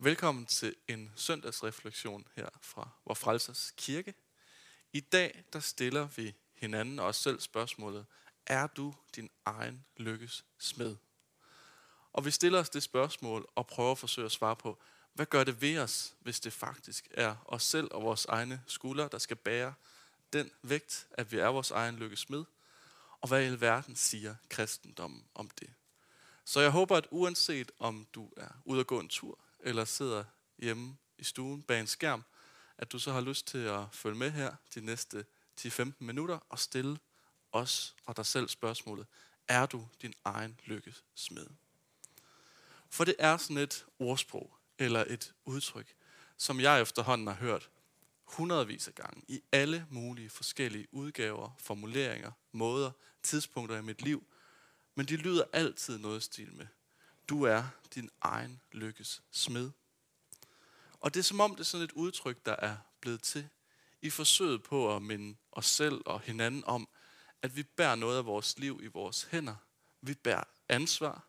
Velkommen til en søndagsreflektion her fra Vor Frelsers Kirke. I dag der stiller vi hinanden og os selv spørgsmålet, er du din egen lykkes smed? Og vi stiller os det spørgsmål og prøver at forsøge at svare på, hvad gør det ved os, hvis det faktisk er os selv og vores egne skuldre, der skal bære den vægt, at vi er vores egen lykkes smed? Og hvad i alverden siger kristendommen om det? Så jeg håber, at uanset om du er ude at gå en tur, eller sidder hjemme i stuen bag en skærm, at du så har lyst til at følge med her de næste 10-15 minutter og stille os og dig selv spørgsmålet, er du din egen lykkes smed? For det er sådan et ordsprog, eller et udtryk, som jeg efterhånden har hørt hundredvis af gange i alle mulige forskellige udgaver, formuleringer, måder, tidspunkter i mit liv, men de lyder altid noget stil med, du er din egen lykkes smed. Og det er som om det er sådan et udtryk, der er blevet til i forsøget på at minde os selv og hinanden om, at vi bærer noget af vores liv i vores hænder. Vi bærer ansvar,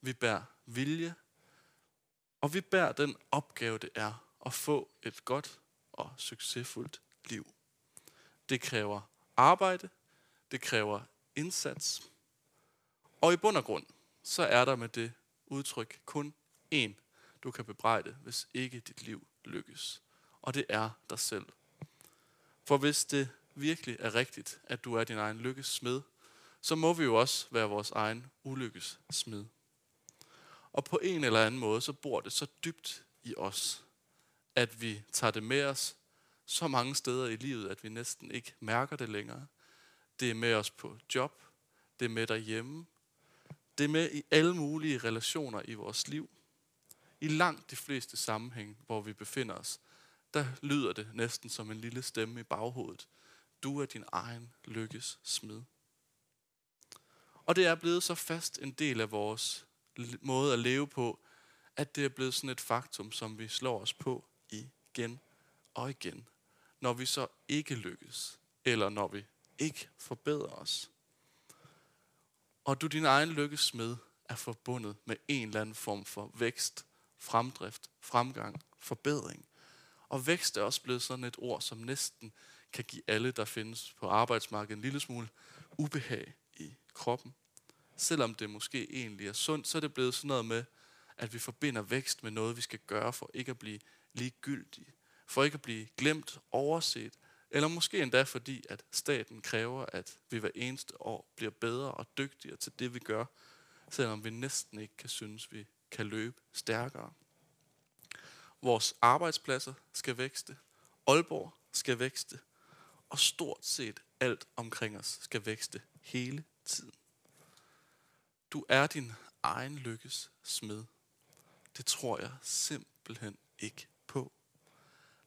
vi bærer vilje, og vi bærer den opgave, det er at få et godt og succesfuldt liv. Det kræver arbejde, det kræver indsats, og i bund og grund, så er der med det udtryk kun én, du kan bebrejde, hvis ikke dit liv lykkes. Og det er dig selv. For hvis det virkelig er rigtigt, at du er din egen lykkes smed, så må vi jo også være vores egen ulykkes smed. Og på en eller anden måde, så bor det så dybt i os, at vi tager det med os så mange steder i livet, at vi næsten ikke mærker det længere. Det er med os på job, det er med derhjemme, det er med i alle mulige relationer i vores liv. I langt de fleste sammenhæng, hvor vi befinder os, der lyder det næsten som en lille stemme i baghovedet. Du er din egen lykkes smed. Og det er blevet så fast en del af vores måde at leve på, at det er blevet sådan et faktum, som vi slår os på igen og igen, når vi så ikke lykkes, eller når vi ikke forbedrer os. Og du din egen lykkes med er forbundet med en eller anden form for vækst, fremdrift, fremgang, forbedring. Og vækst er også blevet sådan et ord, som næsten kan give alle, der findes på arbejdsmarkedet, en lille smule ubehag i kroppen. Selvom det måske egentlig er sundt, så er det blevet sådan noget med, at vi forbinder vækst med noget, vi skal gøre for ikke at blive ligegyldige. For ikke at blive glemt, overset, eller måske endda fordi, at staten kræver, at vi hver eneste år bliver bedre og dygtigere til det, vi gør, selvom vi næsten ikke kan synes, vi kan løbe stærkere. Vores arbejdspladser skal vækste, Aalborg skal vækste, og stort set alt omkring os skal vækste hele tiden. Du er din egen lykkes smed. Det tror jeg simpelthen ikke.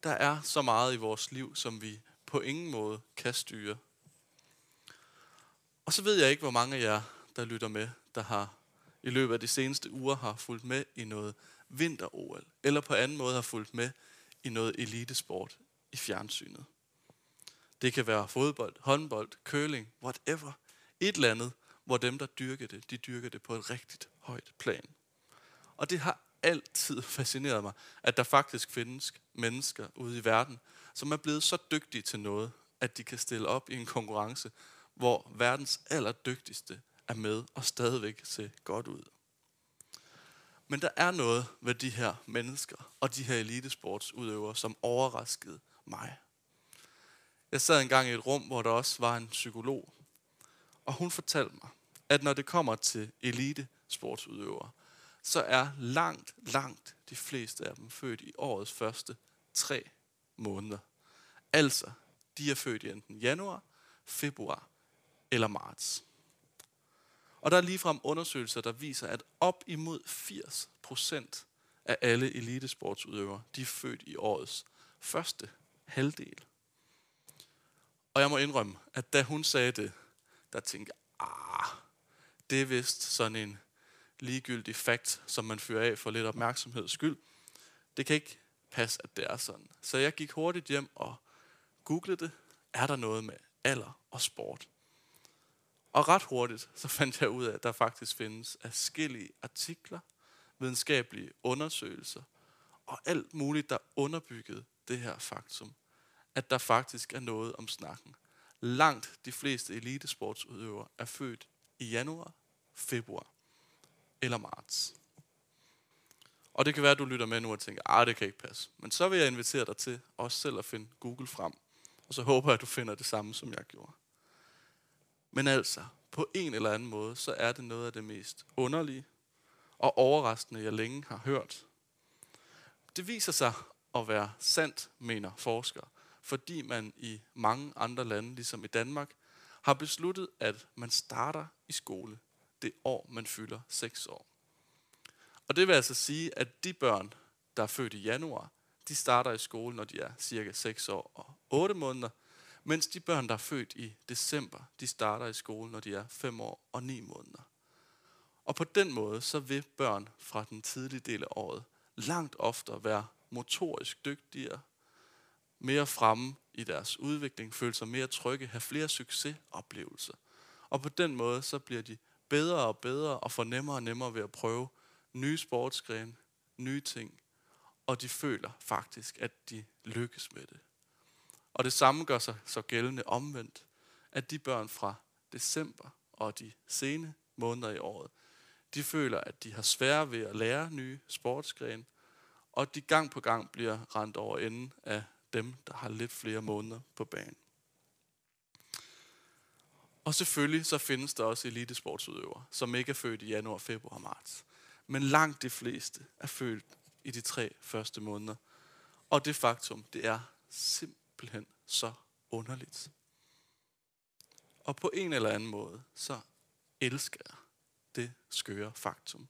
Der er så meget i vores liv, som vi på ingen måde kan styre. Og så ved jeg ikke, hvor mange af jer, der lytter med, der har i løbet af de seneste uger har fulgt med i noget vinter-OL, eller på anden måde har fulgt med i noget elitesport i fjernsynet. Det kan være fodbold, håndbold, curling, whatever. Et eller andet, hvor dem, der dyrker det, de dyrker det på et rigtigt højt plan. Og det har altid fascineret mig, at der faktisk findes mennesker ude i verden, som er blevet så dygtige til noget, at de kan stille op i en konkurrence, hvor verdens allerdygtigste er med og stadigvæk se godt ud. Men der er noget ved de her mennesker og de her elitesportsudøvere, som overraskede mig. Jeg sad engang i et rum, hvor der også var en psykolog, og hun fortalte mig, at når det kommer til elitesportsudøvere, så er langt, langt de fleste af dem født i årets første tre måneder. Altså, de er født i enten januar, februar eller marts. Og der er ligefrem undersøgelser, der viser, at op imod 80 procent af alle elitesportsudøvere, de er født i årets første halvdel. Og jeg må indrømme, at da hun sagde det, der tænkte jeg, ah, det er vist sådan en ligegyldig fakt, som man fyrer af for lidt opmærksomheds skyld. Det kan ikke passe, at det er sådan. Så jeg gik hurtigt hjem og googlede det. Er der noget med alder og sport? Og ret hurtigt, så fandt jeg ud af, at der faktisk findes afskillige artikler, videnskabelige undersøgelser og alt muligt, der underbyggede det her faktum, at der faktisk er noget om snakken. Langt de fleste elitesportsudøvere er født i januar, februar eller marts. Og det kan være, at du lytter med nu og tænker, at ah, det kan ikke passe. Men så vil jeg invitere dig til også selv at finde Google frem. Og så håber jeg, at du finder det samme, som jeg gjorde. Men altså, på en eller anden måde, så er det noget af det mest underlige og overraskende, jeg længe har hørt. Det viser sig at være sandt, mener forskere, fordi man i mange andre lande, ligesom i Danmark, har besluttet, at man starter i skole det år, man fylder 6 år. Og det vil altså sige, at de børn, der er født i januar, de starter i skole, når de er cirka 6 år og 8 måneder, mens de børn, der er født i december, de starter i skole, når de er 5 år og 9 måneder. Og på den måde, så vil børn fra den tidlige del af året langt oftere være motorisk dygtigere, mere fremme i deres udvikling, føle sig mere trygge, have flere succesoplevelser. Og på den måde, så bliver de bedre og bedre og får nemmere og nemmere ved at prøve nye sportsgrene, nye ting, og de føler faktisk, at de lykkes med det. Og det samme gør sig så gældende omvendt, at de børn fra december og de sene måneder i året, de føler, at de har svære ved at lære nye sportsgrene, og de gang på gang bliver rent over enden af dem, der har lidt flere måneder på banen. Og selvfølgelig så findes der også elitesportsudøvere, som ikke er født i januar, februar og marts. Men langt de fleste er født i de tre første måneder. Og det faktum, det er simpelthen så underligt. Og på en eller anden måde, så elsker jeg det skøre faktum.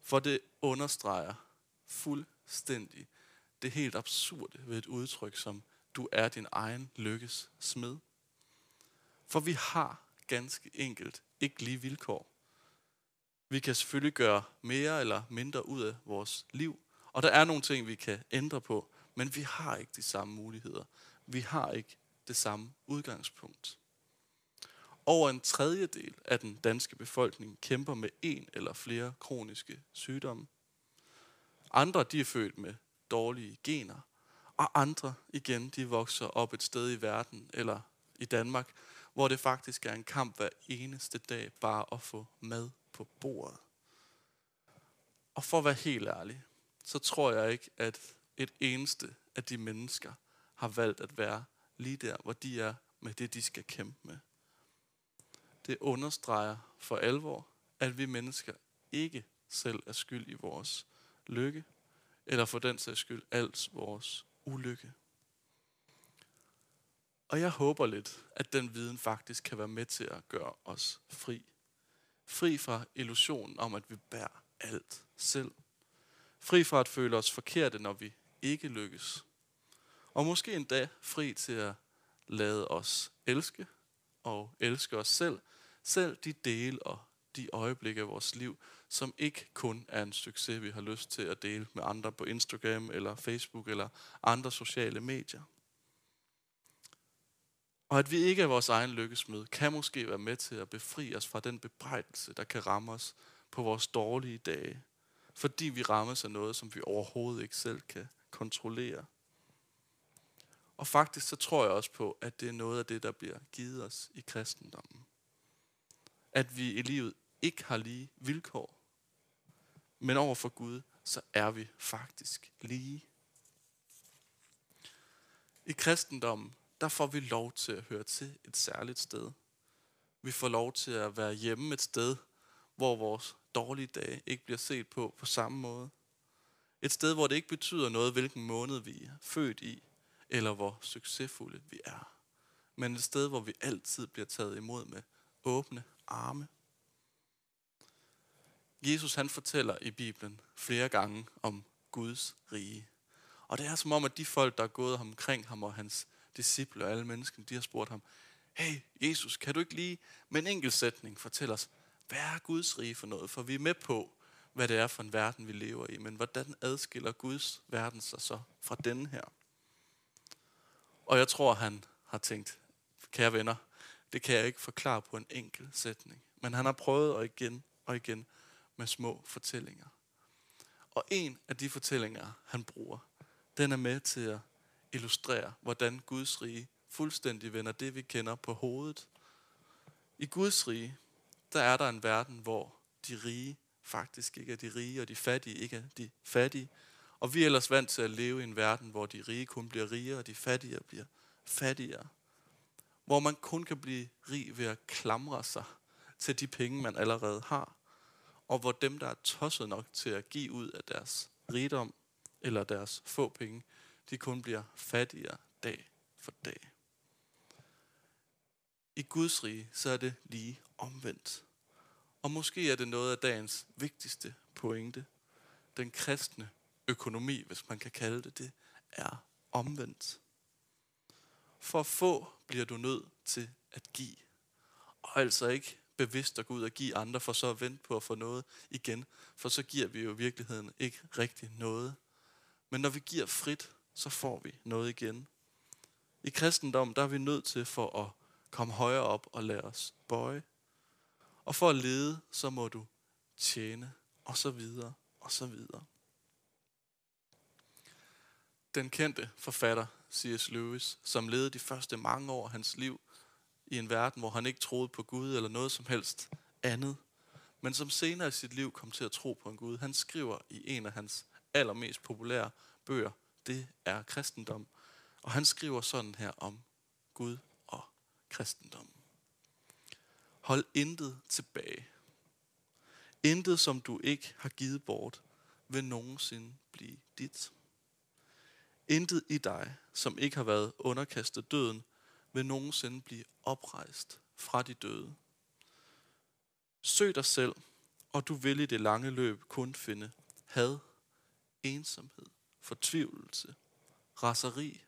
For det understreger fuldstændig det helt absurde ved et udtryk som, du er din egen lykkes smed. For vi har ganske enkelt ikke lige vilkår. Vi kan selvfølgelig gøre mere eller mindre ud af vores liv, og der er nogle ting, vi kan ændre på, men vi har ikke de samme muligheder. Vi har ikke det samme udgangspunkt. Over en tredjedel af den danske befolkning kæmper med en eller flere kroniske sygdomme. Andre de er født med dårlige gener, og andre igen de vokser op et sted i verden eller i Danmark, hvor det faktisk er en kamp hver eneste dag bare at få mad på bordet. Og for at være helt ærlig, så tror jeg ikke, at et eneste af de mennesker har valgt at være lige der, hvor de er med det, de skal kæmpe med. Det understreger for alvor, at vi mennesker ikke selv er skyld i vores lykke, eller for den sags skyld alt vores ulykke. Og jeg håber lidt, at den viden faktisk kan være med til at gøre os fri. Fri fra illusionen om, at vi bærer alt selv. Fri fra at føle os forkerte, når vi ikke lykkes. Og måske endda fri til at lade os elske og elske os selv. Selv de dele og de øjeblikke af vores liv, som ikke kun er en succes, vi har lyst til at dele med andre på Instagram eller Facebook eller andre sociale medier. Og at vi ikke er vores egen lykkesmed, kan måske være med til at befri os fra den bebrejdelse, der kan ramme os på vores dårlige dage. Fordi vi rammes af noget, som vi overhovedet ikke selv kan kontrollere. Og faktisk så tror jeg også på, at det er noget af det, der bliver givet os i kristendommen. At vi i livet ikke har lige vilkår. Men over for Gud, så er vi faktisk lige. I kristendommen, der får vi lov til at høre til et særligt sted. Vi får lov til at være hjemme et sted, hvor vores dårlige dage ikke bliver set på på samme måde. Et sted, hvor det ikke betyder noget, hvilken måned vi er født i, eller hvor succesfulde vi er. Men et sted, hvor vi altid bliver taget imod med åbne arme. Jesus han fortæller i Bibelen flere gange om Guds rige. Og det er som om, at de folk, der er gået omkring ham og hans disciple og alle mennesker, de har spurgt ham, hey Jesus, kan du ikke lige med en enkelt sætning fortælle os, hvad er Guds rige for noget? For vi er med på, hvad det er for en verden, vi lever i. Men hvordan adskiller Guds verden sig så fra denne her? Og jeg tror, han har tænkt, kære venner, det kan jeg ikke forklare på en enkelt sætning. Men han har prøvet og igen og igen med små fortællinger. Og en af de fortællinger, han bruger, den er med til at illustrerer, hvordan Guds rige fuldstændig vender det, vi kender på hovedet. I Guds rige, der er der en verden, hvor de rige faktisk ikke er de rige, og de fattige ikke er de fattige. Og vi er ellers vant til at leve i en verden, hvor de rige kun bliver rigere, og de fattige bliver fattigere. Hvor man kun kan blive rig ved at klamre sig til de penge, man allerede har. Og hvor dem, der er tosset nok til at give ud af deres rigdom, eller deres få penge, de kun bliver fattigere dag for dag. I Guds rige, så er det lige omvendt. Og måske er det noget af dagens vigtigste pointe. Den kristne økonomi, hvis man kan kalde det det, er omvendt. For at få bliver du nødt til at give. Og altså ikke bevidst at gå ud og give andre, for så at vente på at få noget igen. For så giver vi jo i virkeligheden ikke rigtig noget. Men når vi giver frit, så får vi noget igen. I kristendom, der er vi nødt til for at komme højere op og lade os bøje. Og for at lede, så må du tjene, og så videre, og så videre. Den kendte forfatter C.S. Lewis, som levede de første mange år af hans liv i en verden, hvor han ikke troede på Gud eller noget som helst andet, men som senere i sit liv kom til at tro på en Gud. Han skriver i en af hans allermest populære bøger, det er kristendom. Og han skriver sådan her om Gud og kristendom. Hold intet tilbage. Intet, som du ikke har givet bort, vil nogensinde blive dit. Intet i dig, som ikke har været underkastet døden, vil nogensinde blive oprejst fra de døde. Søg dig selv, og du vil i det lange løb kun finde had, ensomhed, fortvivlelse, raseri,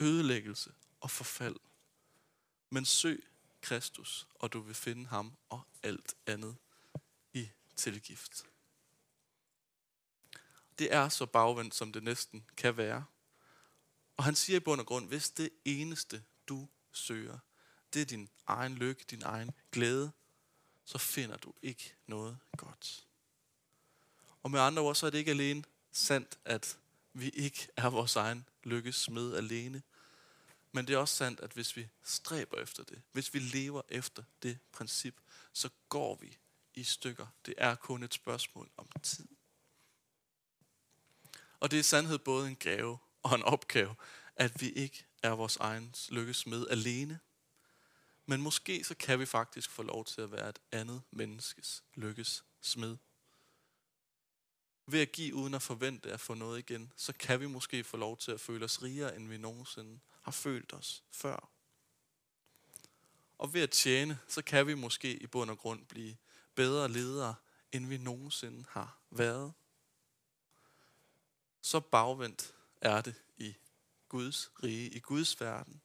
ødelæggelse og forfald. Men søg Kristus, og du vil finde ham og alt andet i tilgift. Det er så bagvendt, som det næsten kan være. Og han siger i bund og grund, hvis det eneste, du søger, det er din egen lykke, din egen glæde, så finder du ikke noget godt. Og med andre ord, så er det ikke alene sandt, at vi ikke er vores egen lykkes smed alene. Men det er også sandt, at hvis vi stræber efter det, hvis vi lever efter det princip, så går vi i stykker. Det er kun et spørgsmål om tid. Og det er sandhed både en gave og en opgave, at vi ikke er vores egen lykkes med alene. Men måske så kan vi faktisk få lov til at være et andet menneskes lykkes smed. Ved at give uden at forvente at få noget igen, så kan vi måske få lov til at føle os rigere, end vi nogensinde har følt os før. Og ved at tjene, så kan vi måske i bund og grund blive bedre ledere, end vi nogensinde har været. Så bagvendt er det i Guds rige, i Guds verden.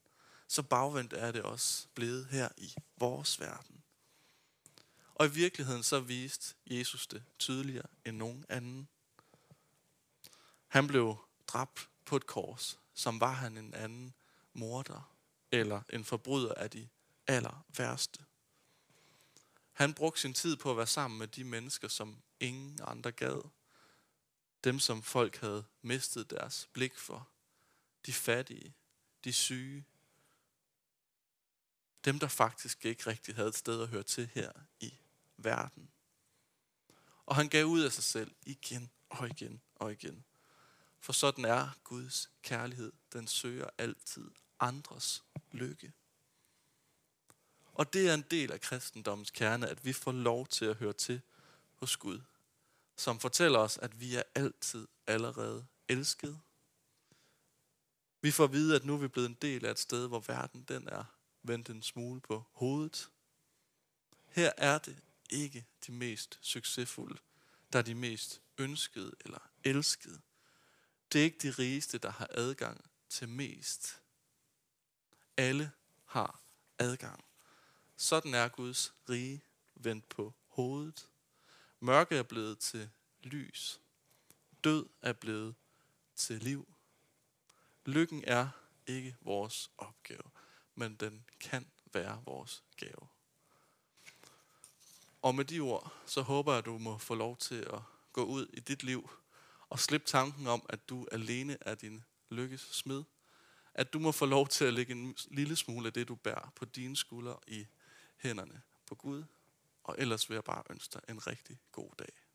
Så bagvendt er det også blevet her i vores verden. Og i virkeligheden så viste Jesus det tydeligere end nogen anden. Han blev dræbt på et kors, som var han en anden morder eller en forbryder af de aller værste. Han brugte sin tid på at være sammen med de mennesker, som ingen andre gad. Dem, som folk havde mistet deres blik for. De fattige, de syge. Dem, der faktisk ikke rigtig havde et sted at høre til her i verden. Og han gav ud af sig selv igen og igen og igen. For sådan er Guds kærlighed. Den søger altid andres lykke. Og det er en del af kristendommens kerne, at vi får lov til at høre til hos Gud, som fortæller os, at vi er altid allerede elsket. Vi får at vide, at nu er vi blevet en del af et sted, hvor verden den er vendt en smule på hovedet. Her er det ikke de mest succesfulde, der er de mest ønskede eller elskede. Det er ikke de rigeste, der har adgang til mest. Alle har adgang. Sådan er Guds rige vendt på hovedet. Mørke er blevet til lys. Død er blevet til liv. Lykken er ikke vores opgave, men den kan være vores gave. Og med de ord, så håber jeg, at du må få lov til at gå ud i dit liv Og slippe tanken om, at du alene er din lykkes smed. At du må få lov til at lægge en lille smule af det, du bærer på dine skuldre i hænderne på Gud. Og ellers vil jeg bare ønske dig en rigtig god dag.